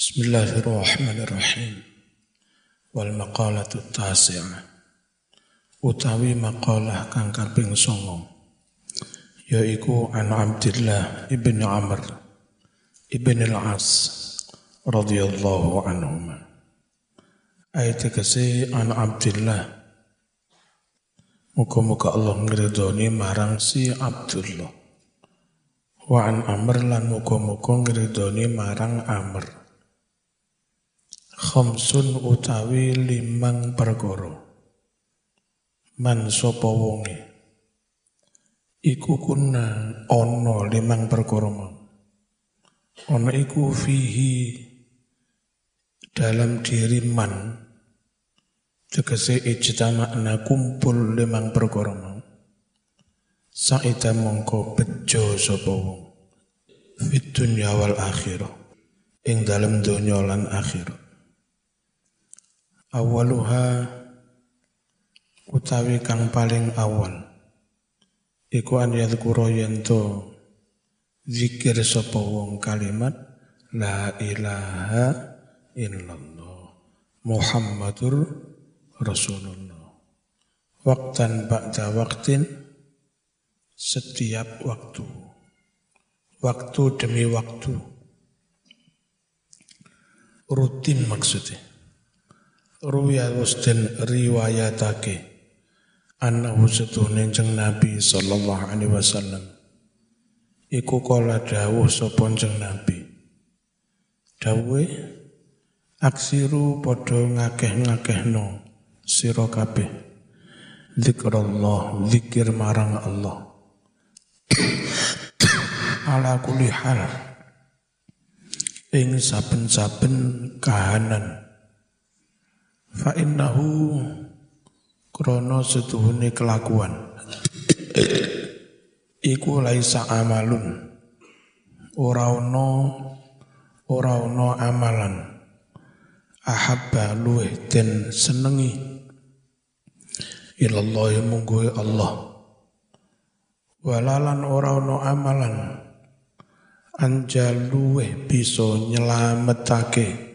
Bismillahirrahmanirrahim. Wal maqalatu tasi'ah. Utawi maqalah kang kaping 9 yaiku an Abdullah ibn Amr ibn al-As radhiyallahu anhuma. Ayat tegese an Abdullah Muka-muka Allah ngeridoni marang si Abdullah. Wa an Amr lan muka-muka ngeridoni marang Amr khamsun utawi limang perkara. Man sapa wonge? Iku kuna ana limang perkara mau. Ana iku fihi dalam diri man. Tegese ijtama'na kumpul limang perkara mau. Saita mongko bejo sapa wong. Fit dunya wal akhirah. Ing dalam donya lan awaluha utawi kang paling awal. Iku an yadhkura yanto zikir sapa wong kalimat la ilaha illallah Muhammadur Rasulullah. Waktan ba'da waktin setiap waktu. Waktu demi waktu. Rutin maksudnya Ruya den riwayatake. Annahu setune jeng Nabi sallallahu alaihi wasallam. Iku kala dawuh sapa jeng Nabi. Dawuhe aksiru padha ngakeh-ngakehno sira kabeh. Zikrullah zikir marang Allah. Ala kulli hal. Ing saben-saben kahanan Fa innahu krono setuhune kelakuan. Iku laisa amalun. Ora ono ora ono amalan. Ahabba luweh den senengi. Ilallah munggu Allah. Walalan ora ono amalan. Anjal luweh bisa nyelametake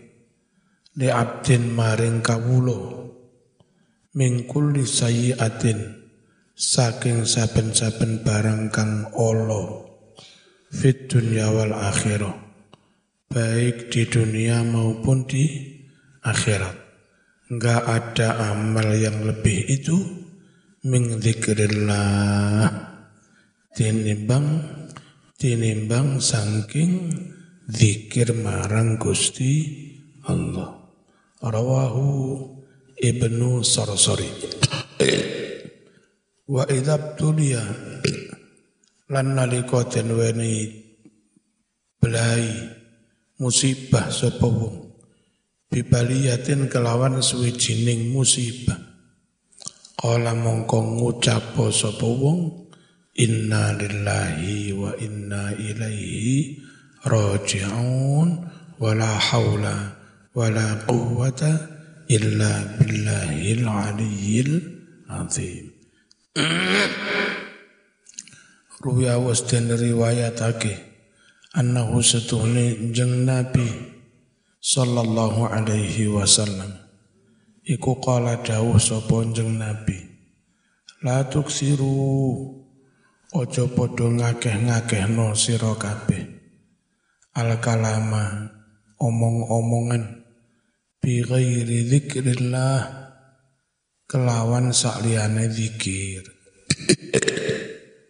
li abdin maring kawulo mingkul sayyiatin saking saben-saben barang kang olo fit dunya wal akhirah baik di dunia maupun di akhirat. Enggak ada amal yang lebih itu min dzikrillah. Tinimbang tinimbang saking zikir marang Gusti Allah rawahu ibnu Sarsari. Wa idabtulia lan nalika den weni belai musibah sapa wong. Bibaliyatin kelawan suwijining musibah. Kala mongko ngucap sapa wong inna lillahi wa inna ilaihi raji'un wala haula wala quwwata illa billahil aliyyil azim. Ruya was dan riwayatake annahu setuhne jeng Nabi sallallahu alaihi wasallam. Iku qala dawuh sapa jeng Nabi la tuksiru. Ojo padha ngakeh-ngakehno sira kabeh. Al kalama omong-omongan bi ghairi dzikrillah kelawan sakliyane zikir.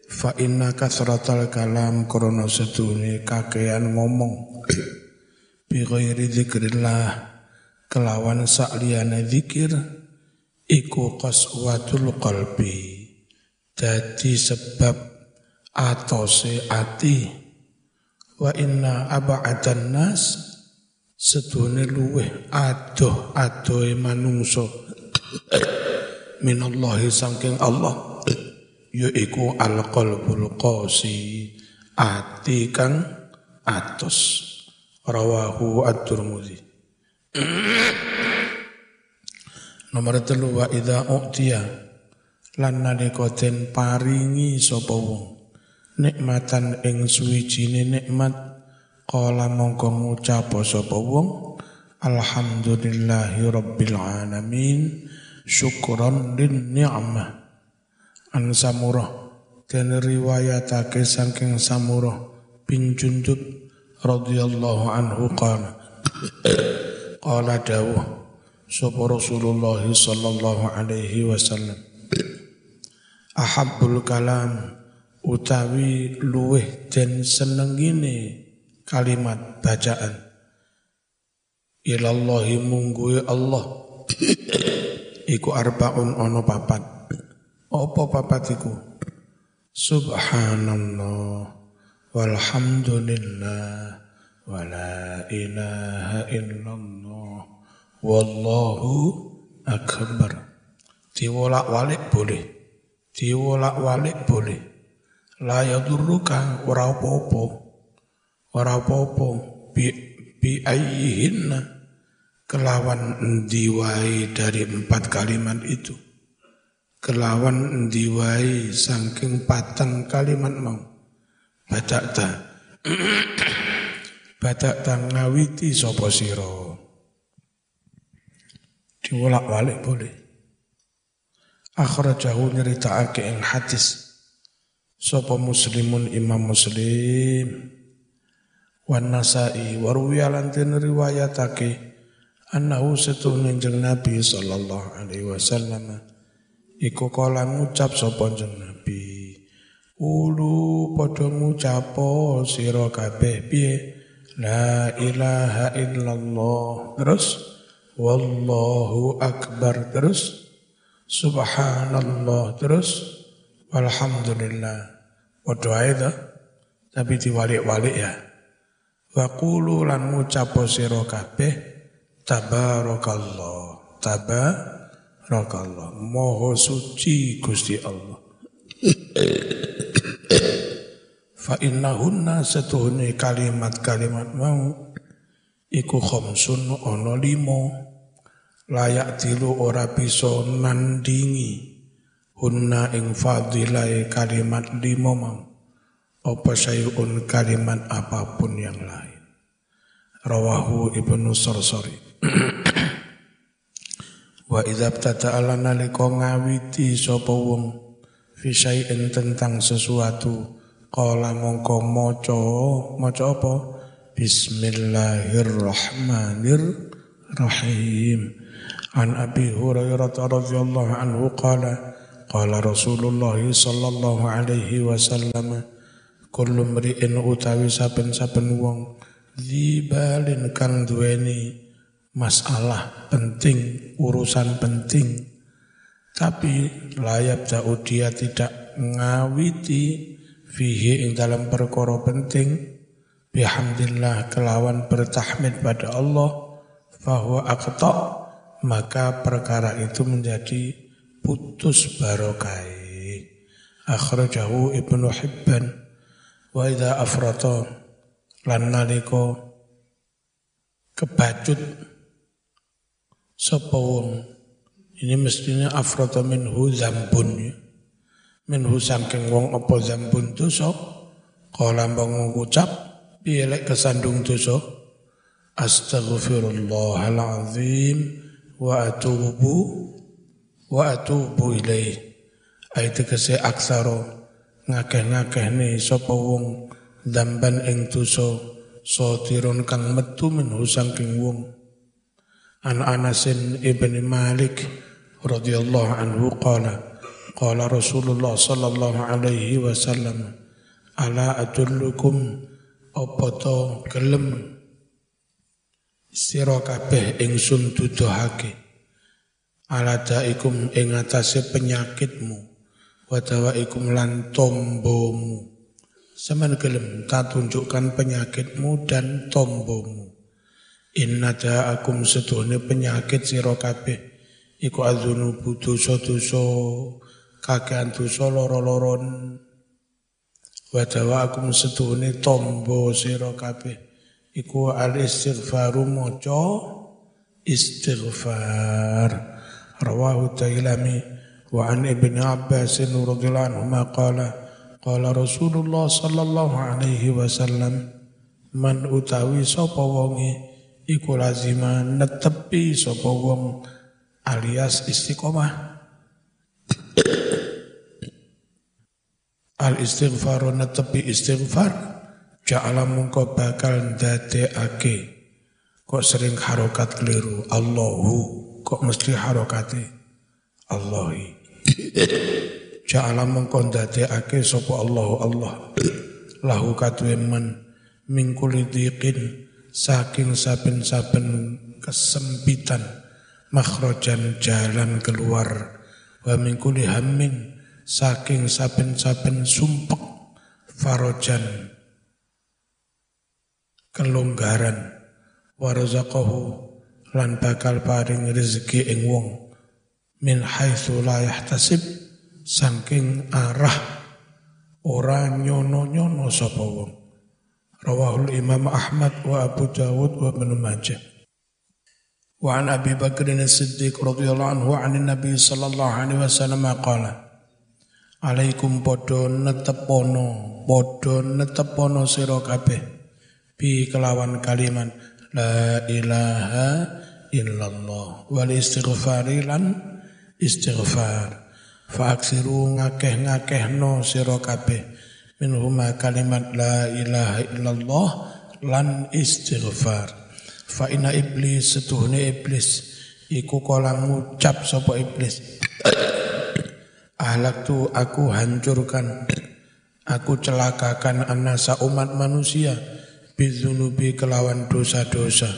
Fa inna kasratal kalam krana sedune kakean ngomong. Bi ghairi dzikrillah kelawan sakliyane zikir iku qaswatul qalbi. Jadi sebab atose ati. Wa inna aba'adan nas sedune luweh adoh adohe manungso minallahi saking Allah. Yaiku alqalbul qasi ati kang atos. Rawahu at-Tirmidzi. Nomor telu wa idza uqtiya lan nalika den paringi sapa wong. Nikmatan ing suwijine nikmat Qala mongko ngucap sapa wong? Alhamdulillahi rabbil alamin. Syukron lin ni'mah. An samurah. Dan riwayatake saking samurah bin jundub radhiyallahu anhu qala. Qala dawuh sapa Rasulullah sallallahu alaihi wasallam? Ahabbul kalam utawi luweh den senengine kalimat bacaan. Ilallahi mungguwe Allah. Iku arbaun ono papat. Apa papat iku? Subhanallah. Walhamdulillah. Wala ilaha illallah. Wallahu akbar. Diwolak-walik boleh. Diwolak-walik boleh. La yadurruka ora apa-apa ora apa-apa. Bi, bi ayyihinna. Kelawan diwai dari empat kalimat itu? Kelawan diwai saking patang kalimat mau? Badak ta? Badak ta ngawiti sapa sira? Diwolak-walik boleh. Akhrajahu nyeritakake ing hadis. Sapa muslimun imam muslim wan nasai waruwiya lantin riwayatake annahu setuhun jeng Nabi sallallahu alaihi wasallam. Iku kala ngucap sapa Nabi ulu padha ngucapo sira kabeh piye? La ilaha illallah. Terus wallahu akbar. Terus subhanallah. Terus walhamdulillah. Padha ae tapi diwalik-walik ya Wa qulu lan ngucap sira kabeh tabarakallah. Tabarakallah. Moho suci Gusti Allah. Fa innahunna setuhune kalimat-kalimat mau iku khamsun ana limo layak tilu ora bisa nandingi hunna ing fadilai kalimat limo mau apa syai'un kalimat apa pun yang lain. Rawahu Ibnu Sarsari. Wa idza btata nalika ngawiti sapa wong fi syai'in tentang sesuatu qala mongko maca maca apa Bismillahirrahmanirrahim An Abi Hurairah radhiyallahu anhu qala qala Rasulullah sallallahu alaihi wasallam kullu mri'in utawi saben-saben wong. Zibalin kang duweni masalah penting, urusan penting. Tapi layap jauh dia tidak ngawiti fihi ing dalam perkara penting. Bihamdillah kelawan bertahmid pada Allah bahwa aqta maka perkara itu menjadi putus barokai akhrajahu Ibnu Hibban wa idza afrata lan nalika kebacut sapa wong. Ini mestinya afrata minhu zambun. Ya minhu saking wong apa zambun dosa. Kala mbang ngucap piye lek kesandung dosa? Astaghfirullahalazim wa atubu wa atubu ilaih ayat kese aksara ngakeh-ngakeh nih sapa wong damban ing dosa sotirun kang metu minhu saking wong. An Anasin ibni Malik radhiyallahu anhu qala qala Rasulullah sallallahu alaihi wasallam ala adullukum apa to gelem? Sira kabeh ingsun duduhake ala daikum ing atase penyakitmu wadawaikum lan tombomu. Semen gelem tak tunjukkan penyakitmu dan tombomu. Inna da'akum seduhne penyakit sira iku adzunubu dosa-dosa kakean dosa loro-loron. Wadawakum seduhne tombo sira iku al istighfaru maca istighfar. Rawahu Tailami وعن ابن عباس رضي الله عنهما قال قال رسول الله صلى الله عليه وسلم man utawi sapa wonge iku lazima netepi sapa wong alias istiqomah al istighfaru netepi istighfar ja'ala mungko bakal ndadekake kok sering harokat keliru Allahu kok mesti harokate Allahi ja'ala mungko ndadekake sapa Allahu Allah. Lahu katwe man mingkuli diqin saking saben-saben kesempitan makhrojan jalan keluar wa mingkuli hammin saking saben-saben sumpek farojan kelonggaran warzaqahu lan bakal paring rezeki ing wong min haitsu la yahtasib saking arah ora nyono-nyono sapa wong Rawahul Imam Ahmad wa Abu Dawud wa Ibn Majah. Wa an Abi Bakr As-Siddiq radhiyallahu anhu an Nabi sallallahu alaihi wasallam qala Alaikum podo netepono podo netepono sira kabeh bi kelawan kalimat la ilaha illallah wal istighfari lan istighfar. Fa aksiru ngakeh-ngakehno sira kabeh. Minhuma kalimat la ilaha illallah lan istighfar. Fa inna iblis setuhne iblis. Iku kala ngucap sapa iblis. Ahlak tu aku hancurkan. Aku celakakan anasa umat manusia. Bizunubi kelawan dosa-dosa.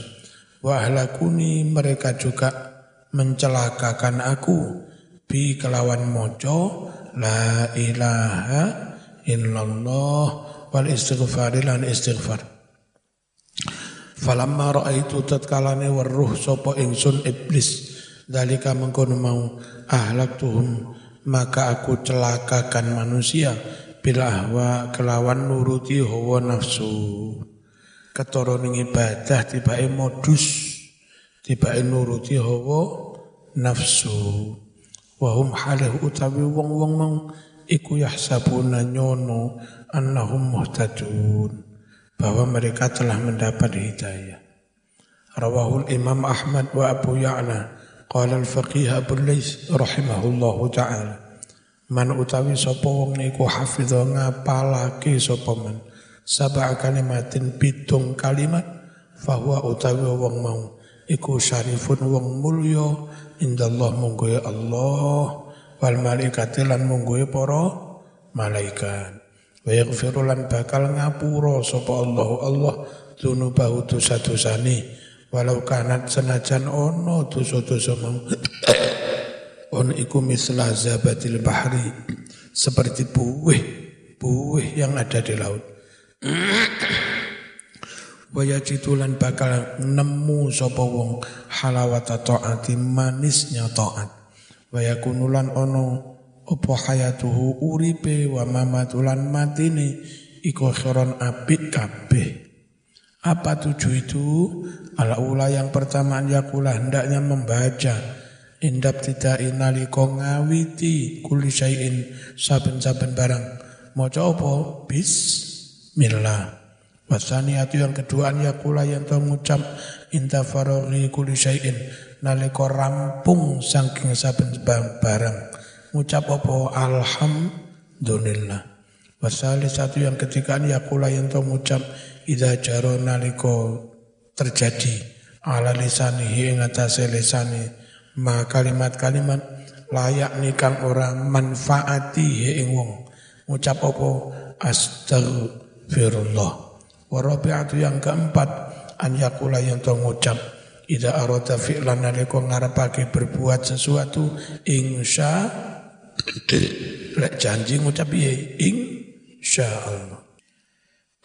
Wa ahlakuni mereka juga mencelakakan aku. Bi kelawan mojo la ilaha illallah wal istighfar lan istighfar. Falamma raaitu tatkalane weruh sapa ingsun iblis. Dalika mengkono mau tuhum maka aku celakakan manusia. Bila kelawan nuruti hawa nafsu. Ketara ning ibadah tibake modus tibake nuruti hawa nafsu. Wahum halih utawi wong-wong mau iku yahsabuna nyono annahum muhtadun. Bahwa mereka telah mendapat hidayah. Rawahul Imam Ahmad wa Abu Ya'la. Qala al-faqih Abu Lais rahimahullahu taala. Man utawi sapa wong niku hafidha ngapalake sapa man. Sab'a kalimatin pitung kalimat. Fahuwa utawi wong mau iku syarifun wong mulya. Indallah ya Allah. Wal malaikati lan mungguhe para malaikat. Wa yaghfiru lan bakal ngapura sapa Allah Allah dzunubahu dosa-dosane. Walau kanat senajan ono dosa-dosa mau. On iku misla zabatil bahri. Seperti buih buih yang ada di laut Waya citulan bakal nemu sapa wong halawata taati manisnya taat Waya kunulan ono opo hayatuhu uripe wa mamatulan matine iku khairon apik kabeh. Apa tujuh itu? Ala ula yang pertama yakula hendaknya membaca indap tidak inaliko ngawiti kuli syai'in saben-saben barang. Mau apa? Bismillah. Wasaniatu yang kedua yakula yang tahu ngucap inta faroghi kuli syai'in. Nalika rampung saking saben barang ngucap apa? Alhamdulillah. Wasali satu yang ketiga yakula yang to ngucap idza jaro nalika terjadi ala lisanihi ing atase lisani ma kalimat-kalimat layak nikang orang manfaati ing wong. Ngucap astagfirullah wa yang keempat an yakula yang to ngucap Ida arota fi'lan nalika ngarepake berbuat sesuatu insya lek janji ngucap piye? Insya Allah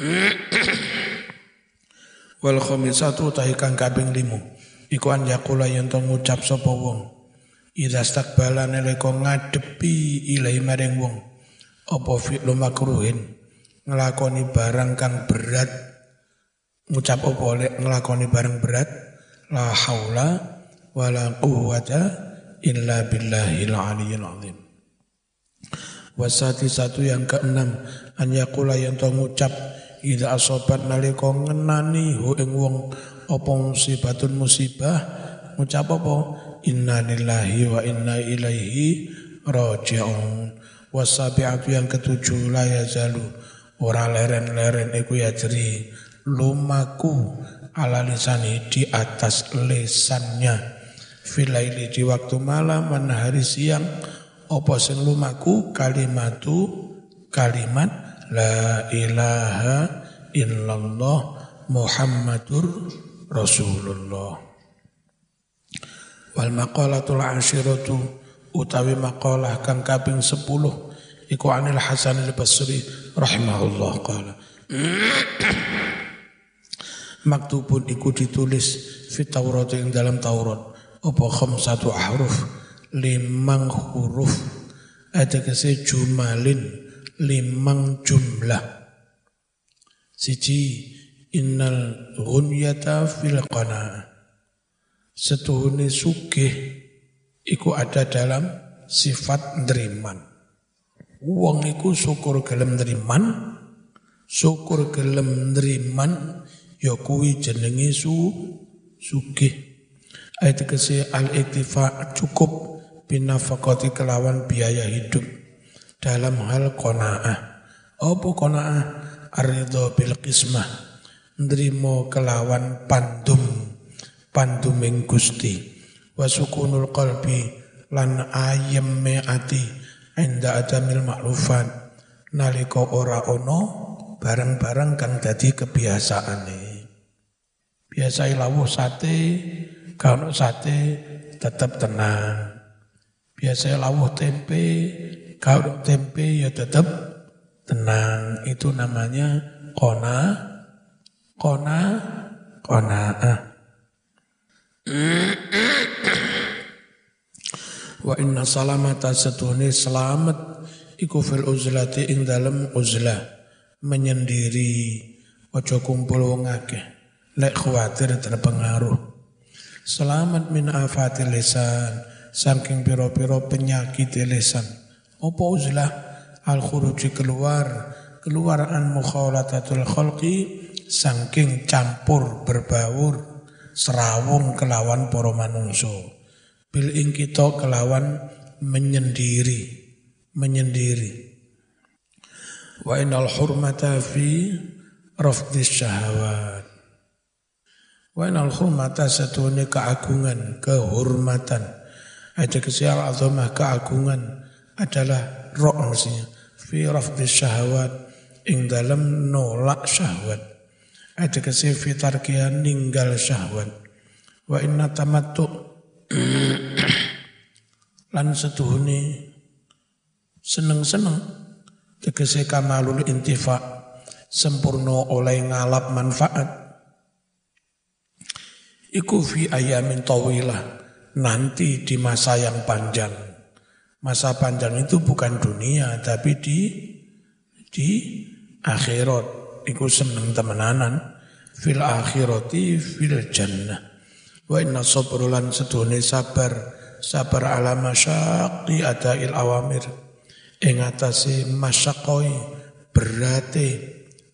wal khamisatu tahikan kabing limu iku an yakula yen to ngucap sapa wong. Ida stakbala nalika ngadepi ilahi maring wong apa fi'lu makruhin nglakoni barang kang berat ngucap apa lek nglakoni barang berat la haula wala quwwata illa billahil aliyil azim. Wasati satu yang keenam an yaqula yang to ngucap ida asobat nalika ngenani hu ing wong apa musibatun musibah? Ngucap apa? Inna lillahi wa inna ilaihi raji'un. Wasabi'atu yang ketujuh la yazalu ora leren-leren iku ya jeri. Lumaku ala lisani di atas lesannya. Filaili di waktu malam mana hari siang. Apa sing lumaku? Kalimatu kalimat La ilaha illallah Muhammadur Rasulullah. Wal maqalatul asyiratu utawi maqalah kang kaping 10 iku anil Hasan al-Basri rahimahullah qala Maktubun iku ditulis fit Taurat yang dalam Taurat apa khamsatu ahruf limang huruf ada kese jumalin limang jumlah. Siji innal ghunyata fil qana. Setuhune sugih iku ada dalam sifat ndriman. Wong iku syukur gelem ndriman, syukur gelem ndriman ya kuwi jenenge su sugih. Ayat kese al-iktifa cukup binafakati kelawan biaya hidup dalam hal kona'ah. Apa kona'ah? Aridho bil qismah. Nrimo kelawan pandum. Panduming gusti. Wasukunul qalbi. Lan ayem ati. Inda adamil maklufan. Naliko ora ono. Barang-barang kang dadi kebiasaane. Biasa lawuh sate. Kalau sate tetap tenang. Biasa lawuh tempe kalau tempe ya tetap tenang. Itu namanya kona, kona, kona. Wa inna salamata setuhni selamat iku fil uzlati ing dalem uzlah. Menyendiri ojo kumpul wong akeh. Lek khawatir terpengaruh. Selamat min afatil lisan saking piro-piro penyakit lisan. Apa uzlah? Al khuruji keluar keluar an mukhalatatul khalqi saking campur berbaur serawung kelawan para manungso bil ing kita kelawan menyendiri menyendiri. Wa inal hurmata fi rafdis syahawat wa inal hurmata satune keagungan kehormatan. Ada kesial azamah keagungan adalah roh maksudnya fi rafdi syahwat ing dalam nolak syahwat. Ada fi ninggal syahwat. Wa inna tamattu lan setuhuni seneng-seneng. Tegese kamalul intifa sempurna oleh ngalap manfaat. Iku fi ayamin tawilah nanti di masa yang panjang. Masa panjang itu bukan dunia tapi di di akhirat. Iku seneng temenanan. Fil akhirati fil jannah. Wa inna sabrulan sedune sabar sabar ala masyaqi il awamir. Ing atase masyaqoi berate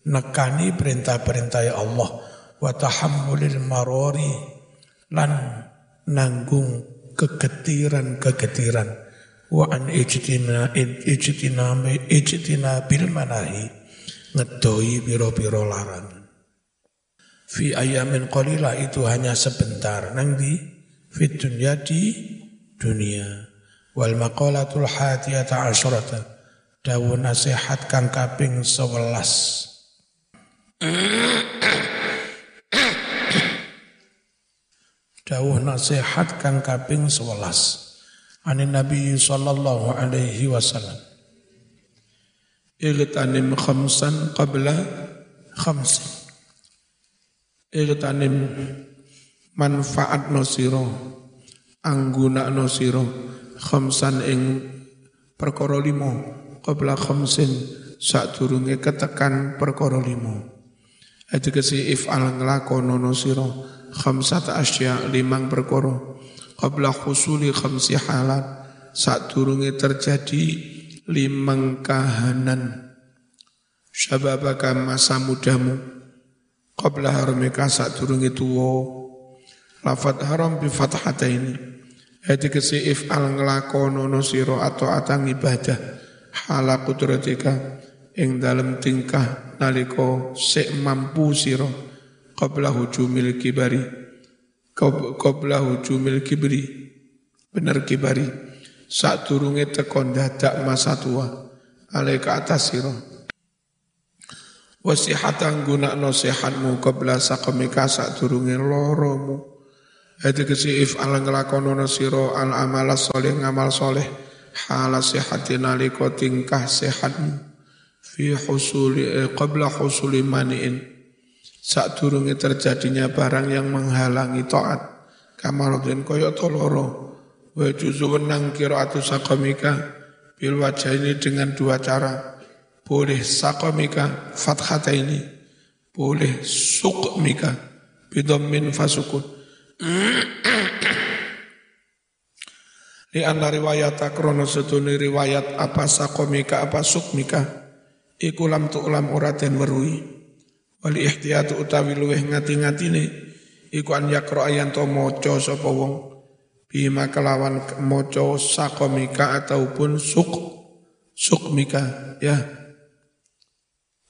nekani perintah-perintah Allah. Wa tahammulil marori lan nanggung kegetiran-kegetiran. Wa an ijtina ijtina ijtina bil manahi ngedoi biro-biro larangan. Fi ayamin qalila itu hanya sebentar. Nang di fit dunya dunia. Wal maqalatul hadiyata asyrata dawu nasihat kang kaping 11 dawuh nasihat kang kaping 11 Ani Nabi sallallahu alaihi wasallam. Igtanim khamsan qabla khamsin. Igtanim manfaat nosiro, angguna nosiro, khamsan ing perkara limo, qabla khamsin sadurunge ketekan perkara kesi if'al nglakono nosiro, khamsat asya limang perkara qabla khusuli khamsi halat saat turungi terjadi limang kahanan. Syababaka masa mudamu qabla haramika sak durunge tuwa lafat haram bi fathataini. Hadi kese if'al nglakonono sira atau atang ibadah hala kudratika ing dalem tingkah nalika sik mampu sira qabla hujumil kibari. Qabla hujumil kibri. Bener kibari. Sak durunge tekon dadak masa tua alaika atas sira. Wasihatan gunakno sehatmu qabla saqamika sak durunge loromu Hadi kesi if ala ngelakonono siro al amala soleh ngamal soleh. Hala sehati naliko tingkah sehatmu. Fi husuli eh, qabla husuli maniin. Sak durunge terjadinya barang yang menghalangi taat. Kamarodin koyo toloro. Juzu wenang qiraatu sakomika. Bil wajah ini dengan dua cara. Boleh sakomika fathata ini. Boleh sukmika. Bidommin fasukun Li anna riwayat akrono setuni riwayat apa sakomika apa sukmika iku lam tu ulam ora den weruhi wali ihtiyatu utawi luweh ngati-ngatine iku an yakro ayan to maca sapa wong. Bima kelawan maca sakomika ataupun suk sukmika ya.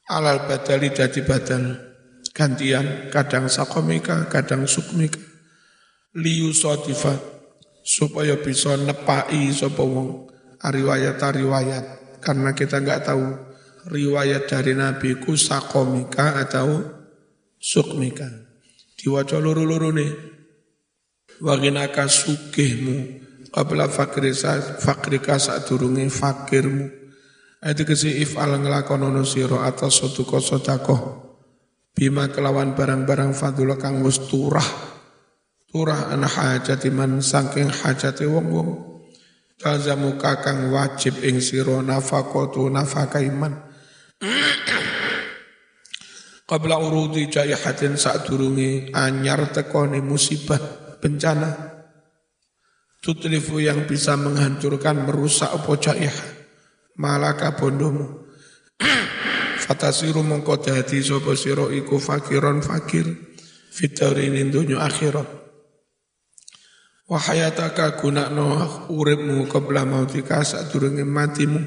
Alal badali jadi badal. Gantian kadang sakomika kadang sukmika liu sotifa supaya bisa nepai sapa wong. Riwayat-riwayat karena kita nggak tahu riwayat dari Nabi ku sakomika atau sukmika. Diwaca luru-luru nih. Waginaka sukihmu qabla fakrika fakrika saat durunge fakirmu. Ayat kesi if'al ngelakonono siro atas suatu kosodakoh Bima kelawan barang-barang fadula kang wis turah Turah an hajati man sangking hajati wong-wong. Tazamu kakang wajib ing siro nafakotu nafakaiman Qabla urudi jayahatin saat durungi anyar tekoni musibah bencana. Tutlifu yang bisa menghancurkan merusak apa jayah? Malaka bondomu. Fatasiru mongko dadi sapa sira iku fakiron fakir. Fitarin dunya akhirat wa gunakno uripmu qabla mautika sadurunge matimu.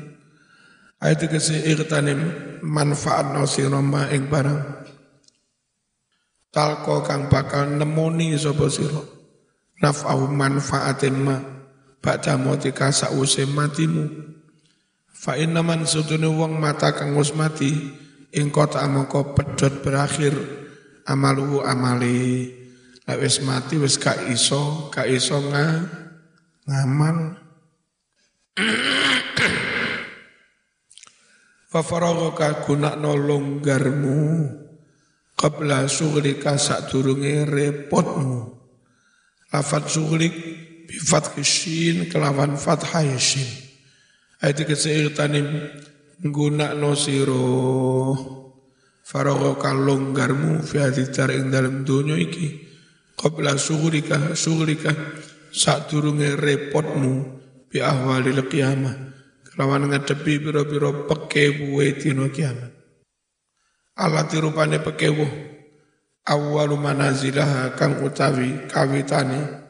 Ayat kese ikhtanim manfaat no sira ma ing barang. Talko kang bakal nemoni sapa sira. Naf'au manfaatin ma Ba'da mautika sa'use matimu. Fa inna man sutune wong mata kang wis mati ing kota mongko pedhot berakhir amalu amali. Nek wis mati wis gak iso, gak iso nga, ngaman. Fa faragaka gunakno longgarmu qabla sughlika sadurunge repotmu. Lafat sughlik bi fathis kelawan fathah shin. Ayat keseirtanim guna no siro farogo kalonggarmu fi haditar dalam dunia iki qabla sughrika sughrika sak durunge repotmu bi ahwalil qiyamah kelawan ngadepi pira-pira pekewu dina kiamat alati rupane pekewu awwalu manazilah kang utawi kawitane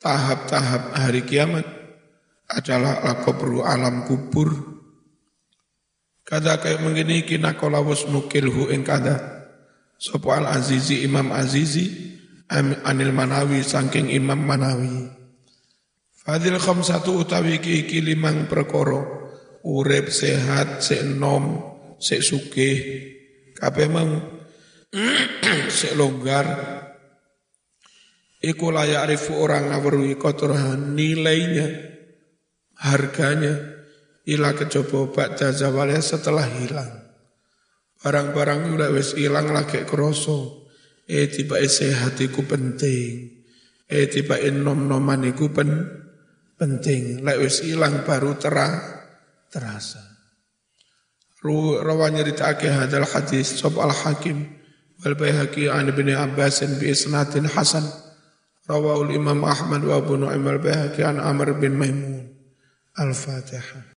tahap-tahap hari kiamat adalah al-kubru alam kubur. Kada kayak begini kina kolawus nukilhu ing kada. Sopo al-azizi imam azizi anil manawi saking imam manawi. Fadil satu utawi ki iki limang perkoro. Urep sehat, sek nom, sek sugih. Kabeh mau sek longgar. Iku layak rifu orang ngawruhi kotoran nilainya harganya ila kecoba ba'da zawalnya setelah hilang. Barang-barang udah wis hilang lagi kroso. Eh tiba sehat iku penting. Eh tiba nom noman iku pen, penting. Lek wis ilang baru terang terasa. Ru rawan nyeritakake hadal hadis sob al hakim wal baihaqi an ibni abbas bi isnadin hasan rawahu imam ahmad wa abu nu'aim al baihaqi an amr bin maimun al fatihah